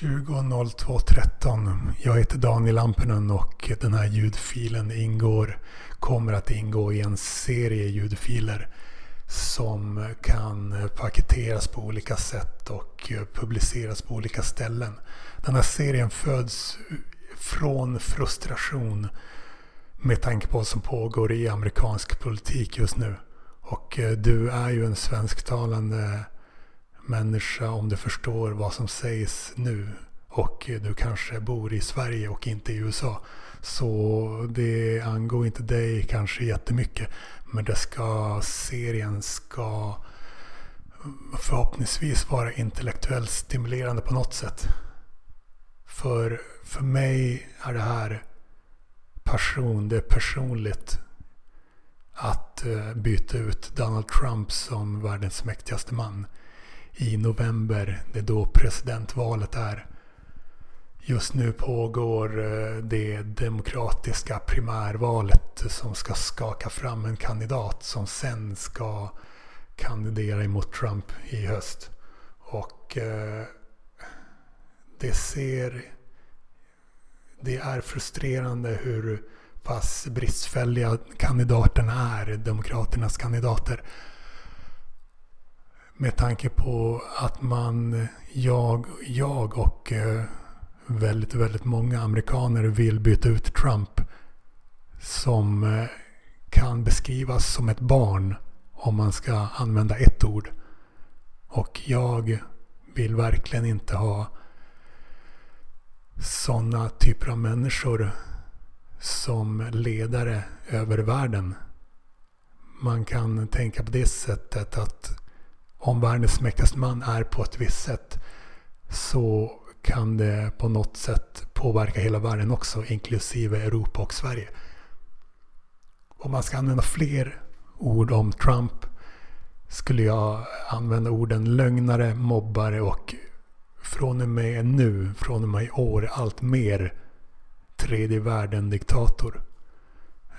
20.02.13. Jag heter Daniel Lampinen och den här ljudfilen ingår, kommer att ingå i en serie ljudfiler som kan paketeras på olika sätt och publiceras på olika ställen. Den här serien föds från frustration med tanke på vad som pågår i amerikansk politik just nu. Och eh, du är ju en svensktalande människa om du förstår vad som sägs nu och du kanske bor i Sverige och inte i USA. Så det angår inte dig kanske jättemycket. Men det ska, serien ska förhoppningsvis vara intellektuellt stimulerande på något sätt. För, för mig är det här passion, det är personligt att eh, byta ut Donald Trump som världens mäktigaste man i november. Det är då presidentvalet är. Just nu pågår eh, det demokratiska primärvalet som ska skaka fram en kandidat som sen ska kandidera emot Trump i höst. Och eh, det ser... Det är frustrerande hur pass bristfälliga kandidaterna är, Demokraternas kandidater. Med tanke på att man, jag, jag och eh, väldigt, väldigt många amerikaner vill byta ut Trump som eh, kan beskrivas som ett barn om man ska använda ett ord. Och jag vill verkligen inte ha sådana typer av människor som ledare över världen. Man kan tänka på det sättet att om världens mäktigaste man är på ett visst sätt så kan det på något sätt påverka hela världen också, inklusive Europa och Sverige. Om man ska använda fler ord om Trump skulle jag använda orden lögnare, mobbare och från och med nu, från och med i år, allt mer tredje världen-diktator.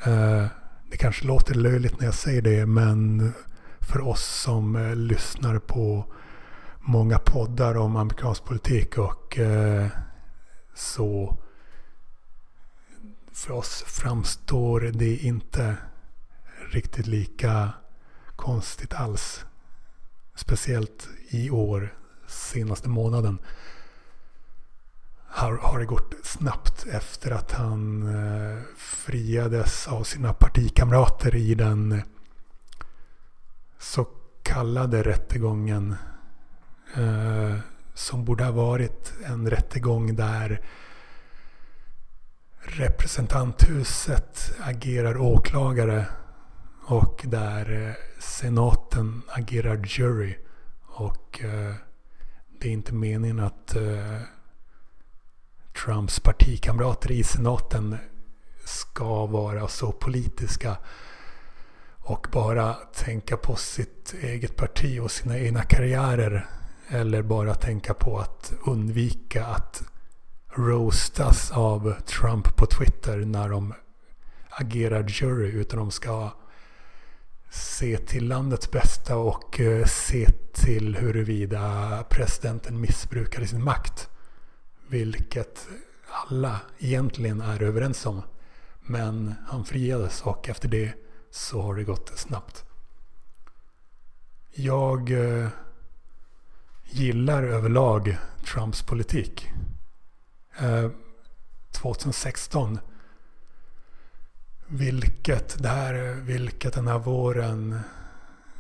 Eh, det kanske låter löjligt när jag säger det, men för oss som eh, lyssnar på många poddar om amerikansk politik och eh, så för oss framstår det inte riktigt lika konstigt alls. Speciellt i år, senaste månaden. Har, har det gått snabbt efter att han eh, friades av sina partikamrater i den så kallade rättegången eh, som borde ha varit en rättegång där representanthuset agerar åklagare och där eh, senaten agerar jury. Och eh, det är inte meningen att eh, Trumps partikamrater i senaten ska vara så politiska och bara tänka på sitt eget parti och sina egna karriärer. Eller bara tänka på att undvika att roastas av Trump på Twitter när de agerar jury. Utan de ska se till landets bästa och eh, se till huruvida presidenten missbrukade sin makt. Vilket alla egentligen är överens om. Men han friades och efter det så har det gått snabbt. Jag eh, gillar överlag Trumps politik. Eh, 2016 vilket, det här, vilket den här våren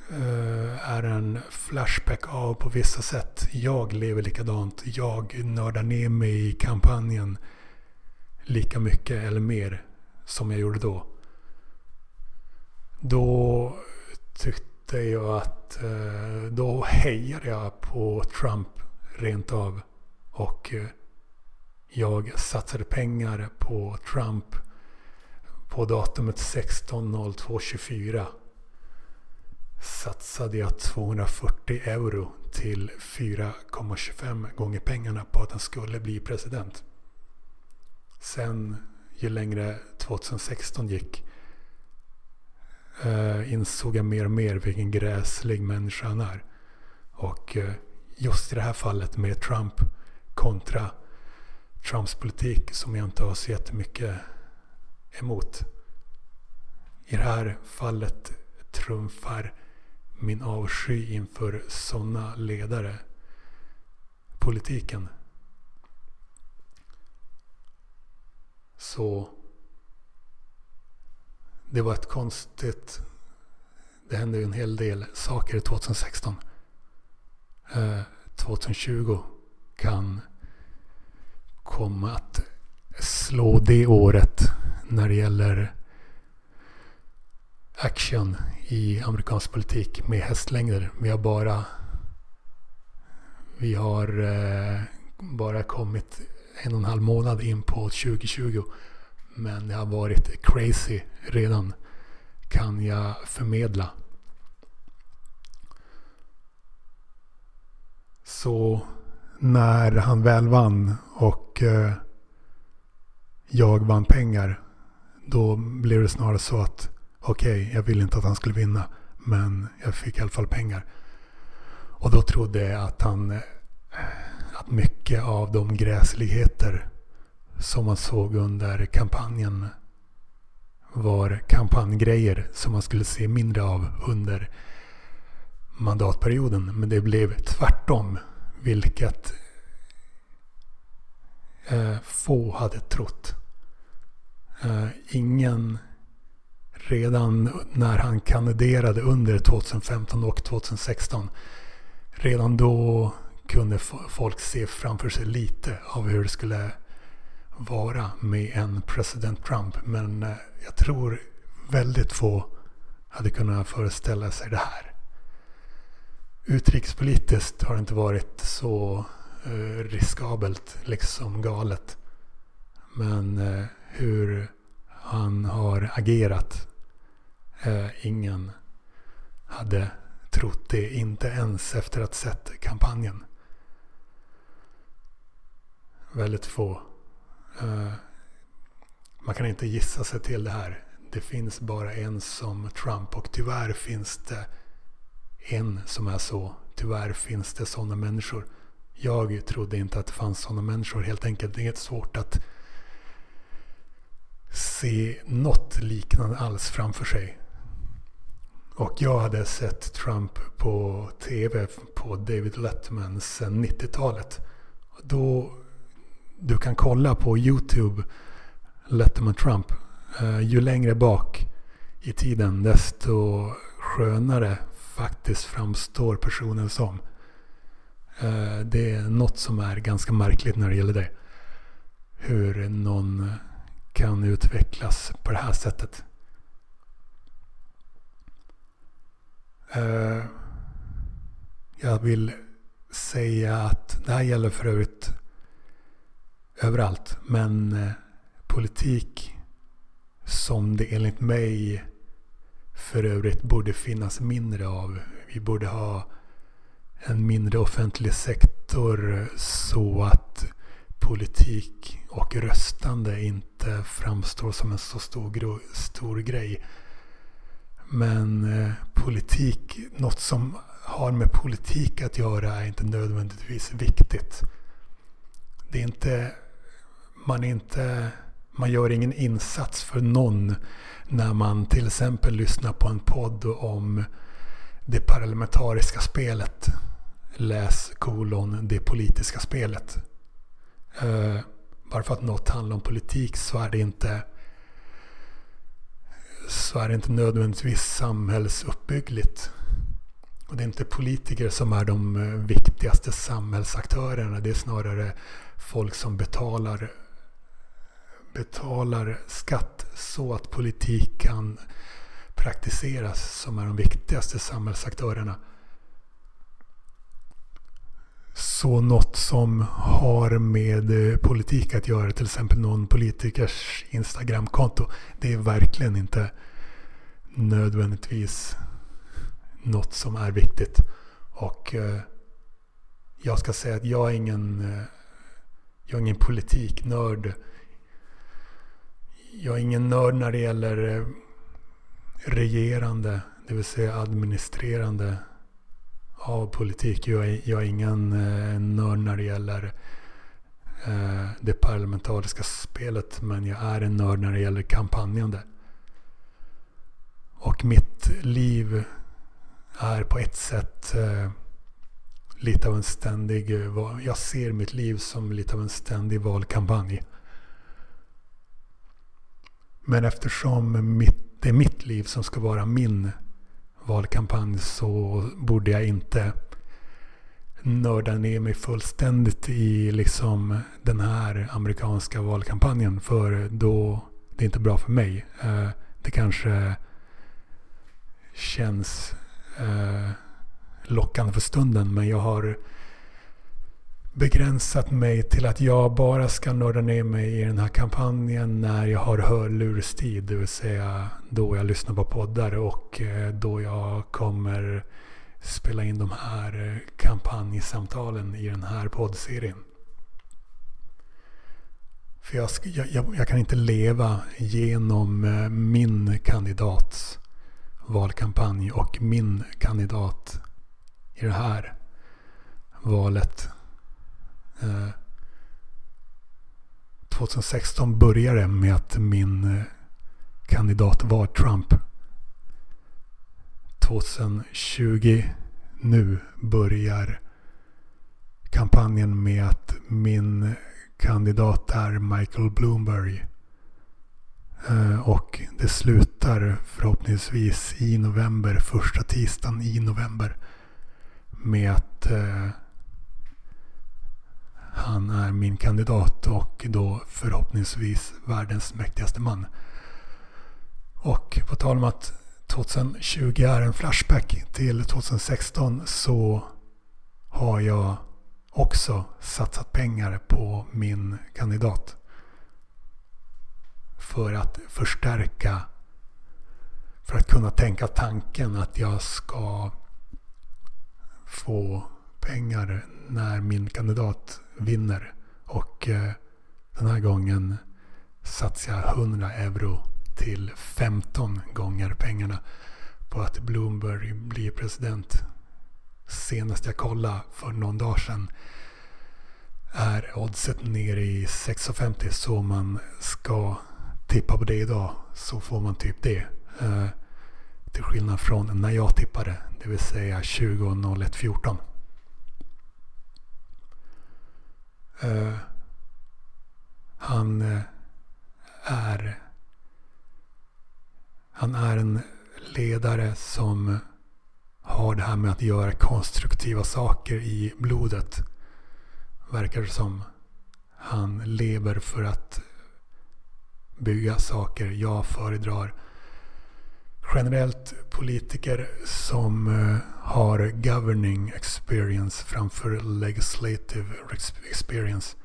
eh, är en flashback av på vissa sätt. Jag lever likadant. Jag nördar ner mig i kampanjen lika mycket eller mer som jag gjorde då. Då tyckte jag att eh, då hejade jag på Trump rent av. Och eh, jag satsade pengar på Trump på datumet 16.02.24 satsade jag 240 euro till 4,25 gånger pengarna på att han skulle bli president. Sen, ju längre 2016 gick, eh, insåg jag mer och mer vilken gräslig människa han är. Och eh, just i det här fallet med Trump kontra Trumps politik som jag inte har så jättemycket emot. I det här fallet trumfar min avsky inför sådana ledare politiken. Så det var ett konstigt... Det hände ju en hel del saker 2016. Eh, 2020 kan komma att slå det året när det gäller action i amerikansk politik med hästlängder. Vi har bara vi har eh, bara kommit en och en halv månad in på 2020. Men det har varit crazy redan. Kan jag förmedla. Så när han väl vann och eh, jag vann pengar. Då blev det snarare så att okej, okay, jag ville inte att han skulle vinna. Men jag fick i alla fall pengar. Och då trodde jag att han eh, att mycket av de gräsligheter som man såg under kampanjen var kampanjgrejer som man skulle se mindre av under mandatperioden. Men det blev tvärtom, vilket eh, få hade trott. Eh, ingen redan när han kandiderade under 2015 och 2016. Redan då kunde folk se framför sig lite av hur det skulle vara med en president Trump. Men eh, jag tror väldigt få hade kunnat föreställa sig det här. Utrikespolitiskt har det inte varit så eh, riskabelt, liksom galet. Men eh, hur han har agerat, ingen hade trott det, inte ens efter att ha sett kampanjen väldigt få. Eh, man kan inte gissa sig till det här. Det finns bara en som Trump och tyvärr finns det en som är så. Tyvärr finns det sådana människor. Jag trodde inte att det fanns sådana människor helt enkelt. Det är svårt att se något liknande alls framför sig. Och jag hade sett Trump på TV på David Letterman sedan 90-talet. Då du kan kolla på YouTube Letterman Trump. Eh, ju längre bak i tiden desto skönare faktiskt framstår personen som. Eh, det är något som är ganska märkligt när det gäller det. Hur någon kan utvecklas på det här sättet. Eh, jag vill säga att det här gäller för övrigt överallt. Men eh, politik som det enligt mig för övrigt borde finnas mindre av. Vi borde ha en mindre offentlig sektor så att politik och röstande inte framstår som en så stor, stor grej. Men eh, politik, något som har med politik att göra är inte nödvändigtvis viktigt. Det är inte man inte man gör ingen insats för någon när man till exempel lyssnar på en podd om det parlamentariska spelet. Läs kolon det politiska spelet. Uh, bara för att något handlar om politik så är det inte så är det inte nödvändigtvis samhällsuppbyggligt. Och det är inte politiker som är de eh, viktigaste samhällsaktörerna. Det är snarare folk som betalar betalar skatt så att politik kan praktiseras som är de viktigaste samhällsaktörerna. Så något som har med eh, politik att göra, till exempel någon politikers Instagramkonto, det är verkligen inte nödvändigtvis något som är viktigt. Och eh, jag ska säga att jag är ingen, eh, jag är ingen politiknörd jag är ingen nörd när det gäller eh, regerande, det vill säga administrerande av politik. Jag är, jag är ingen eh, nörd när det gäller eh, det parlamentariska spelet. Men jag är en nörd när det gäller kampanjande. Och mitt liv är på ett sätt eh, lite av en ständig... Jag ser mitt liv som lite av en ständig valkampanj. Men eftersom mitt, det är mitt liv som ska vara min valkampanj så borde jag inte nörda ner mig fullständigt i liksom den här amerikanska valkampanjen. För då, det är inte bra för mig. Eh, det kanske känns eh, lockande för stunden. Men jag har begränsat mig till att jag bara ska nörda ner mig i den här kampanjen när jag har hörlurstid. Det vill säga då jag lyssnar på poddar och eh, då jag kommer spela in de här eh, kampanjsamtalen i den här poddserien. För jag, jag, jag, kan inte leva genom eh, min kandidats valkampanj och min kandidat i det här valet. Eh, 2016 började med att min eh, kandidat var Trump. 2020 nu börjar kampanjen med att min eh, kandidat är Michael Bloomberg. Och det slutar förhoppningsvis i november, första tisdagen i november. Med att eh, han är min kandidat och då förhoppningsvis världens mäktigaste man. Och på tal om att 2020 är en flashback till 2016 så har jag också satsat pengar på min kandidat. För att förstärka, för att kunna tänka tanken att jag ska få pengar när min kandidat vinner. Och eh, den här gången satsar jag 100 euro till 15 gånger pengarna på att Bloomberg blir president. Senast jag kollade för någon dag sedan är oddset nere i 6,50 så om man ska tippa på det idag så får man typ det. Eh, till skillnad från när jag tippade, det vill säga 20.01.14. Uh, han uh, är han är en ledare som har det här med att göra konstruktiva saker i blodet. Verkar det som. Han lever för att bygga saker. Jag föredrar generellt politiker som eh, har governing experience framför legislative experience.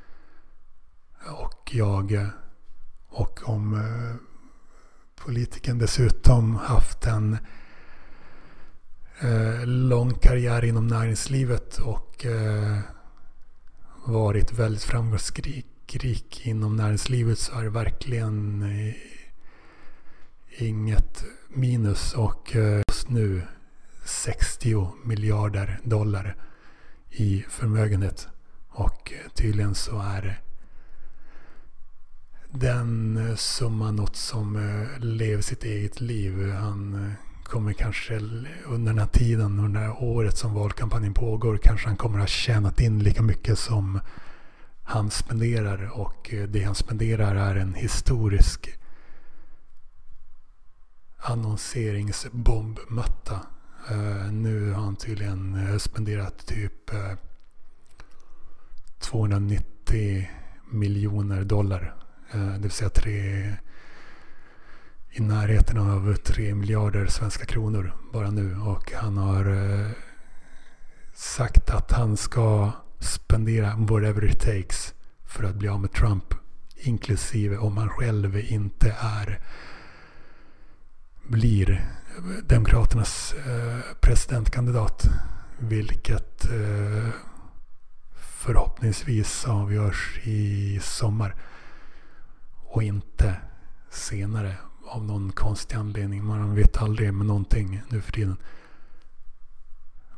Och jag eh, och om eh, politikern dessutom haft en lång karriär inom näringslivet och varit väldigt framgångsrik inom näringslivet så är det verkligen inget minus. Och eh, just nu 60 miljarder dollar i förmögenhet. Och eh, tydligen så är den eh, summan något som lever sitt eget liv. Han kommer kanske under den här tiden, under det här året som valkampanjen pågår, kanske han kommer ha tjänat in lika mycket som han spenderar. Och det han spenderar är en historisk annonseringsbombmatta. Eh, nu har han tydligen eh, spenderat typ eh, 290 miljoner dollar det vill säga tre, i närheten av 3 miljarder svenska kronor bara nu. Och han har sagt att han ska spendera whatever it takes för att bli av med Trump. Inklusive om han själv inte är blir Demokraternas eh, presidentkandidat. Vilket eh, förhoppningsvis avgörs i sommar och inte senare av någon konstig anledning. Man vet aldrig med någonting nu för tiden.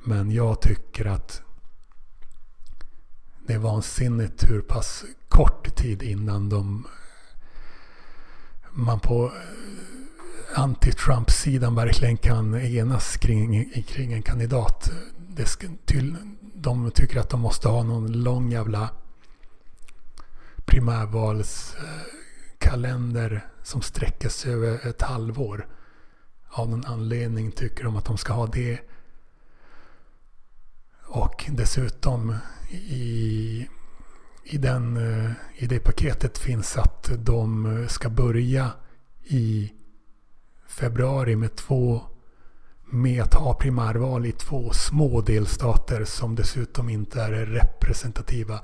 Men jag tycker att det är vansinnigt hur pass kort tid innan de man på eh, anti-Trump-sidan verkligen kan enas kring, kring en kandidat. Det ska, till, de tycker att de måste ha någon lång jävla primärvalskalender som sträcker sig över ett halvår. Av någon anledning tycker de att de ska ha det. Och dessutom i, i, den, eh, i det paketet finns att de ska börja i februari med två med att ha primärval i två små delstater som dessutom inte är representativa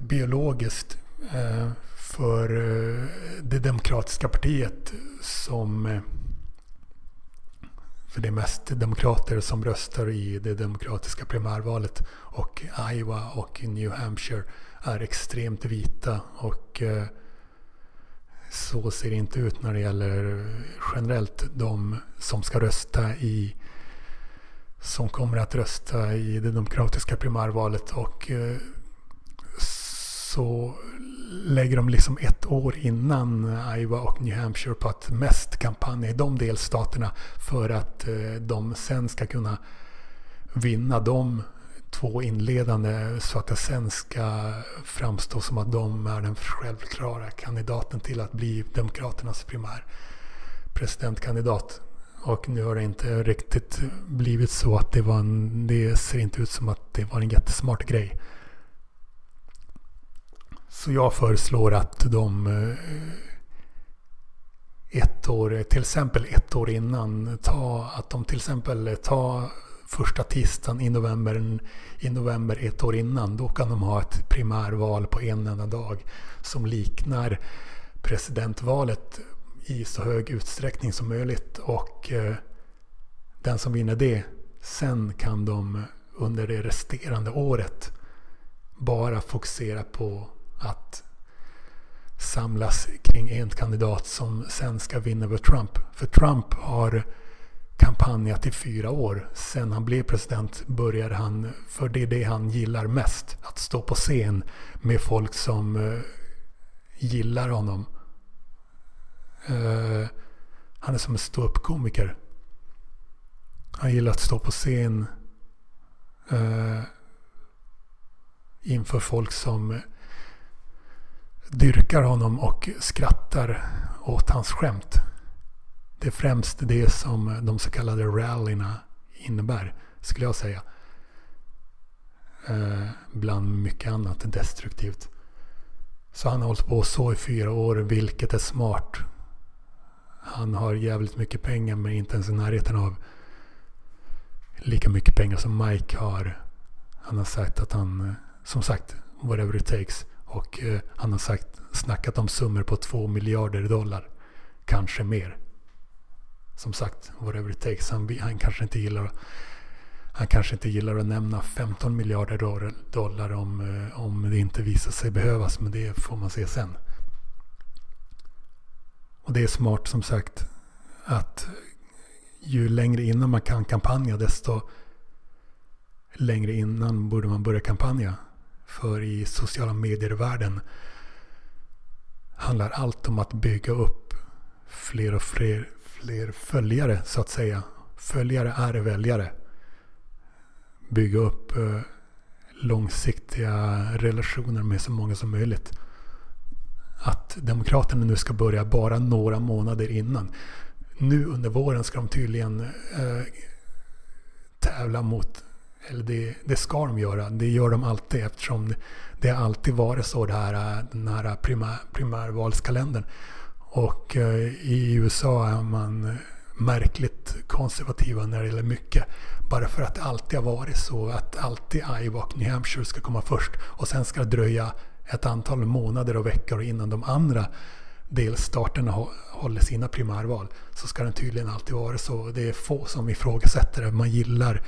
biologiskt eh, för eh, det demokratiska partiet som eh, för det är mest demokrater som röstar i det demokratiska primärvalet och Iowa och New Hampshire är extremt vita och så ser det inte ut när det gäller generellt de som ska rösta i som kommer att rösta i det demokratiska primärvalet och eh, så lägger de liksom ett år innan Iowa och New Hampshire på att mest kampanja i de delstaterna för att eh, de sen ska kunna vinna de två inledande så att det sen ska framstå som att de är den självklara kandidaten till att bli Demokraternas primär presidentkandidat. Och nu har det inte riktigt blivit så att det var en, det ser inte ut som att det var en jättesmart grej. Så jag föreslår att de eh, ett år, till exempel ett år innan, ta, att de till exempel tar första tisdagen i november, i november ett år innan. Då kan de ha ett primärval på en enda dag som liknar presidentvalet i så hög utsträckning som möjligt. Och eh, den som vinner det, sen kan de under det resterande året bara fokusera på att samlas kring en kandidat som sen ska vinna över Trump. För Trump har kampanjat i fyra år. Sen han blev president började han, för det är det han gillar mest, att stå på scen med folk som uh, gillar honom. Uh, han är som en ståuppkomiker. Han gillar att stå på scen uh, inför folk som dyrkar honom och skrattar åt hans skämt. Det är främst det som de så kallade rallyna innebär, skulle jag säga. Eh, bland mycket annat destruktivt. Så han har hållit på så i fyra år, vilket är smart. Han har jävligt mycket pengar, men inte ens i närheten av lika mycket pengar som Mike har. Han har sagt att han, eh, som sagt, whatever it takes. Och eh, han har sagt, snackat om summor på två miljarder dollar. Kanske mer som sagt, whatever it takes. Han, han, kanske inte gillar han kanske inte gillar att nämna 15 miljarder dollar om, eh, om det inte visar sig behövas. Men det får man se sen. Och det är smart som sagt att ju längre innan man kan kampanja desto längre innan borde man börja kampanja. För i sociala medier-världen handlar allt om att bygga upp fler och fler fler följare så att säga. Följare är väljare. Bygga upp eh, långsiktiga relationer med så många som möjligt. Att Demokraterna nu ska börja bara några månader innan. Nu under våren ska de tydligen eh, tävla mot, eller det, det, ska de göra. Det gör de alltid eftersom det har alltid varit så det här, eh, den här primär, primärvalskalendern. Och eh, i USA är man eh, märkligt konservativa när det gäller mycket. Bara för att det alltid har varit så att alltid Iowa och New Hampshire ska komma först. Och sen ska det dröja ett antal månader och veckor innan de andra delstaterna håller sina primärval. Så ska det tydligen alltid vara så. Det är få som ifrågasätter det. Man gillar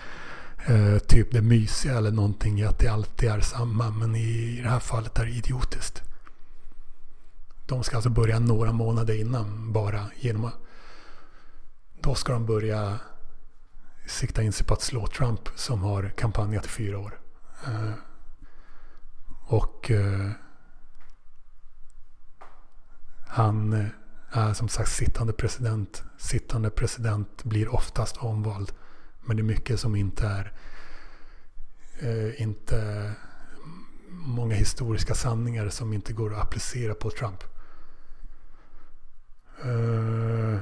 eh, typ det mysiga eller någonting i att det alltid är samma. Men i det här fallet är det idiotiskt. De ska alltså börja några månader innan bara genom att... Då ska de börja sikta in sig på att slå Trump som har kampanjat i fyra år. Uh, och uh, Han eh, är som sagt sittande president. Sittande president blir oftast omvald. Men det är mycket som inte är inte många historiska sanningar som inte går att applicera på Trump. Eh,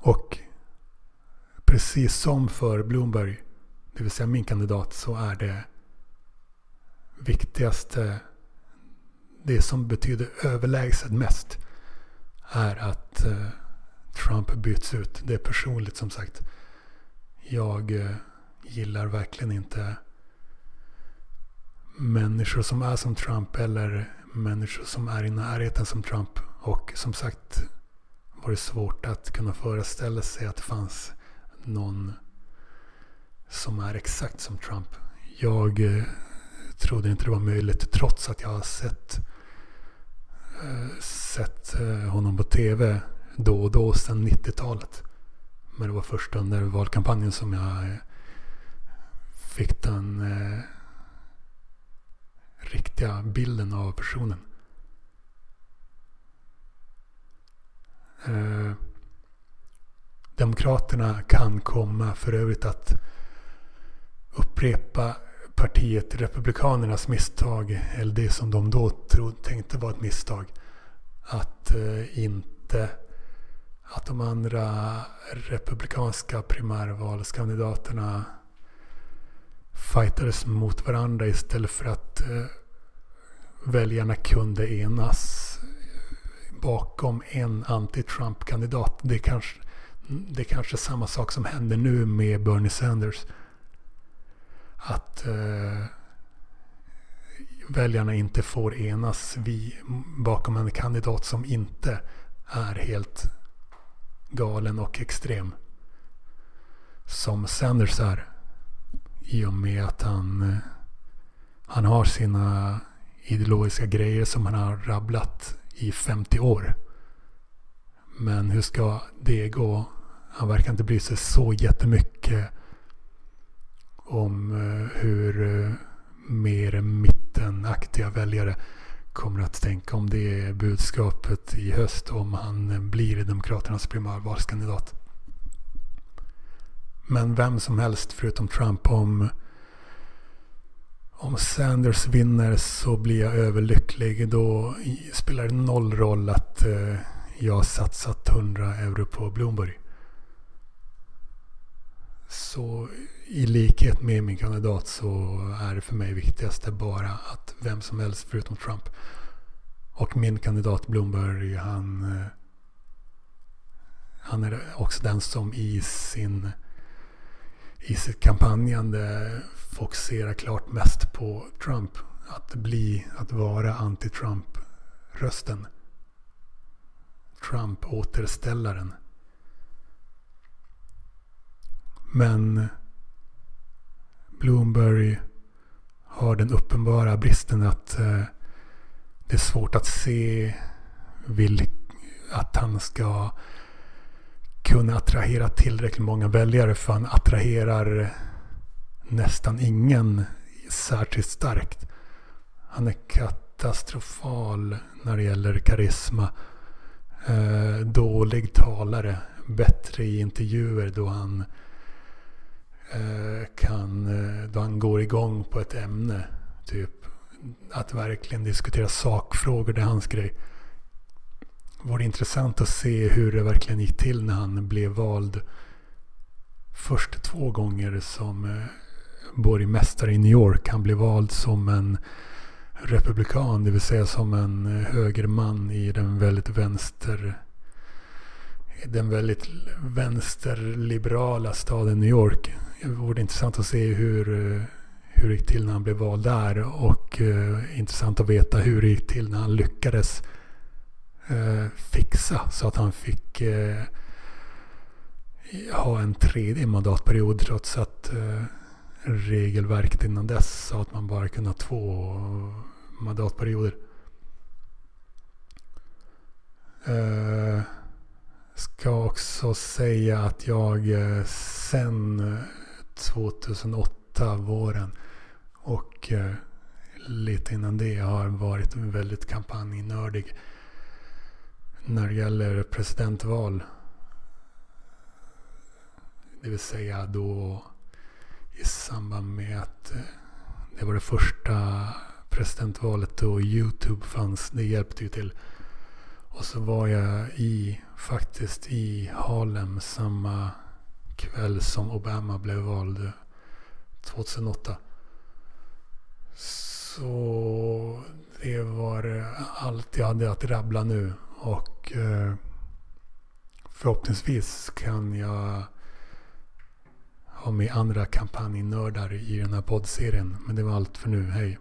och precis som för Bloomberg, det vill säga min kandidat, så är det viktigaste, det som betyder överlägset mest, är att eh, Trump byts ut. Det är personligt som sagt. Jag eh, gillar verkligen inte människor som är som Trump eller människor som är i närheten som Trump. Och som sagt var det svårt att kunna föreställa sig att det fanns någon som är exakt som Trump. Jag eh, trodde inte det var möjligt trots att jag har sett, eh, sett eh, honom på tv då och då sedan 90-talet. Men det var först under valkampanjen som jag eh, fick den eh, riktiga bilden av personen. Eh, Demokraterna kan komma för övrigt att upprepa partiet Republikanernas misstag, eller det som de då trodde, tänkte var ett misstag. Att eh, inte att de andra republikanska primärvalskandidaterna fightades mot varandra istället för att eh, väljarna kunde enas bakom en anti-Trump-kandidat. Det kanske, det är kanske samma sak som händer nu med Bernie Sanders. Att eh, väljarna inte får enas vi, bakom en kandidat som inte är helt galen och extrem. Som Sanders är. I och med att han, eh, han har sina ideologiska grejer som han har rabblat i 50 år. Men hur ska det gå? Han verkar inte bry sig så jättemycket om eh, hur eh, mer mittenaktiga väljare kommer att tänka om det budskapet i höst om han eh, blir Demokraternas primärvalskandidat. Men vem som helst förutom Trump om om Sanders vinner så blir jag överlycklig. Då spelar det noll roll att eh, jag har satsat 100 euro på Bloomberg. Så i likhet med min kandidat så är det för mig viktigaste bara att vem som helst förutom Trump och min kandidat Bloomberg han, eh, han är också den som i sin i sitt kampanjande fokuserar klart mest på Trump. Att bli, att vara anti-Trump-rösten. Trump-återställaren. Men Bloomberg har den uppenbara bristen att eh, det är svårt att se vilk, att han ska kunna attrahera tillräckligt många väljare för han attraherar nästan ingen särskilt starkt. Han är katastrofal när det gäller karisma. Eh, dålig talare. Bättre i intervjuer då han eh, kan, eh, då han går igång på ett ämne. Typ att verkligen diskutera sakfrågor, det är hans grej. Det vore intressant att se hur det verkligen gick till när han blev vald först två gånger som eh, borgmästare i New York. Han blev vald som en republikan, det vill säga som en eh, högerman i den väldigt vänster den väldigt vänsterliberala staden New York. Det vore intressant att se hur, eh, hur det gick till när han blev vald där och eh, intressant att veta hur det gick till när han lyckades Eh, fixa så att han fick eh, ha en tredje mandatperiod trots att eh, regelverket innan dess sa att man bara kunde ha två mandatperioder. Eh, ska också säga att jag eh, sen 2008 våren och lite innan det har varit väldigt kampanjnördig när det gäller presidentval. Det vill säga då i samband med att eh, det var det första presidentvalet då YouTube fanns. Det hjälpte ju till. Och så var jag i, faktiskt i Harlem samma kväll som Obama blev vald eh, 2008. Så det var eh, allt jag hade att rabbla nu. Och eh, förhoppningsvis kan jag ha med andra kampanjnördar i den här poddserien. Men det var allt för nu. Hej!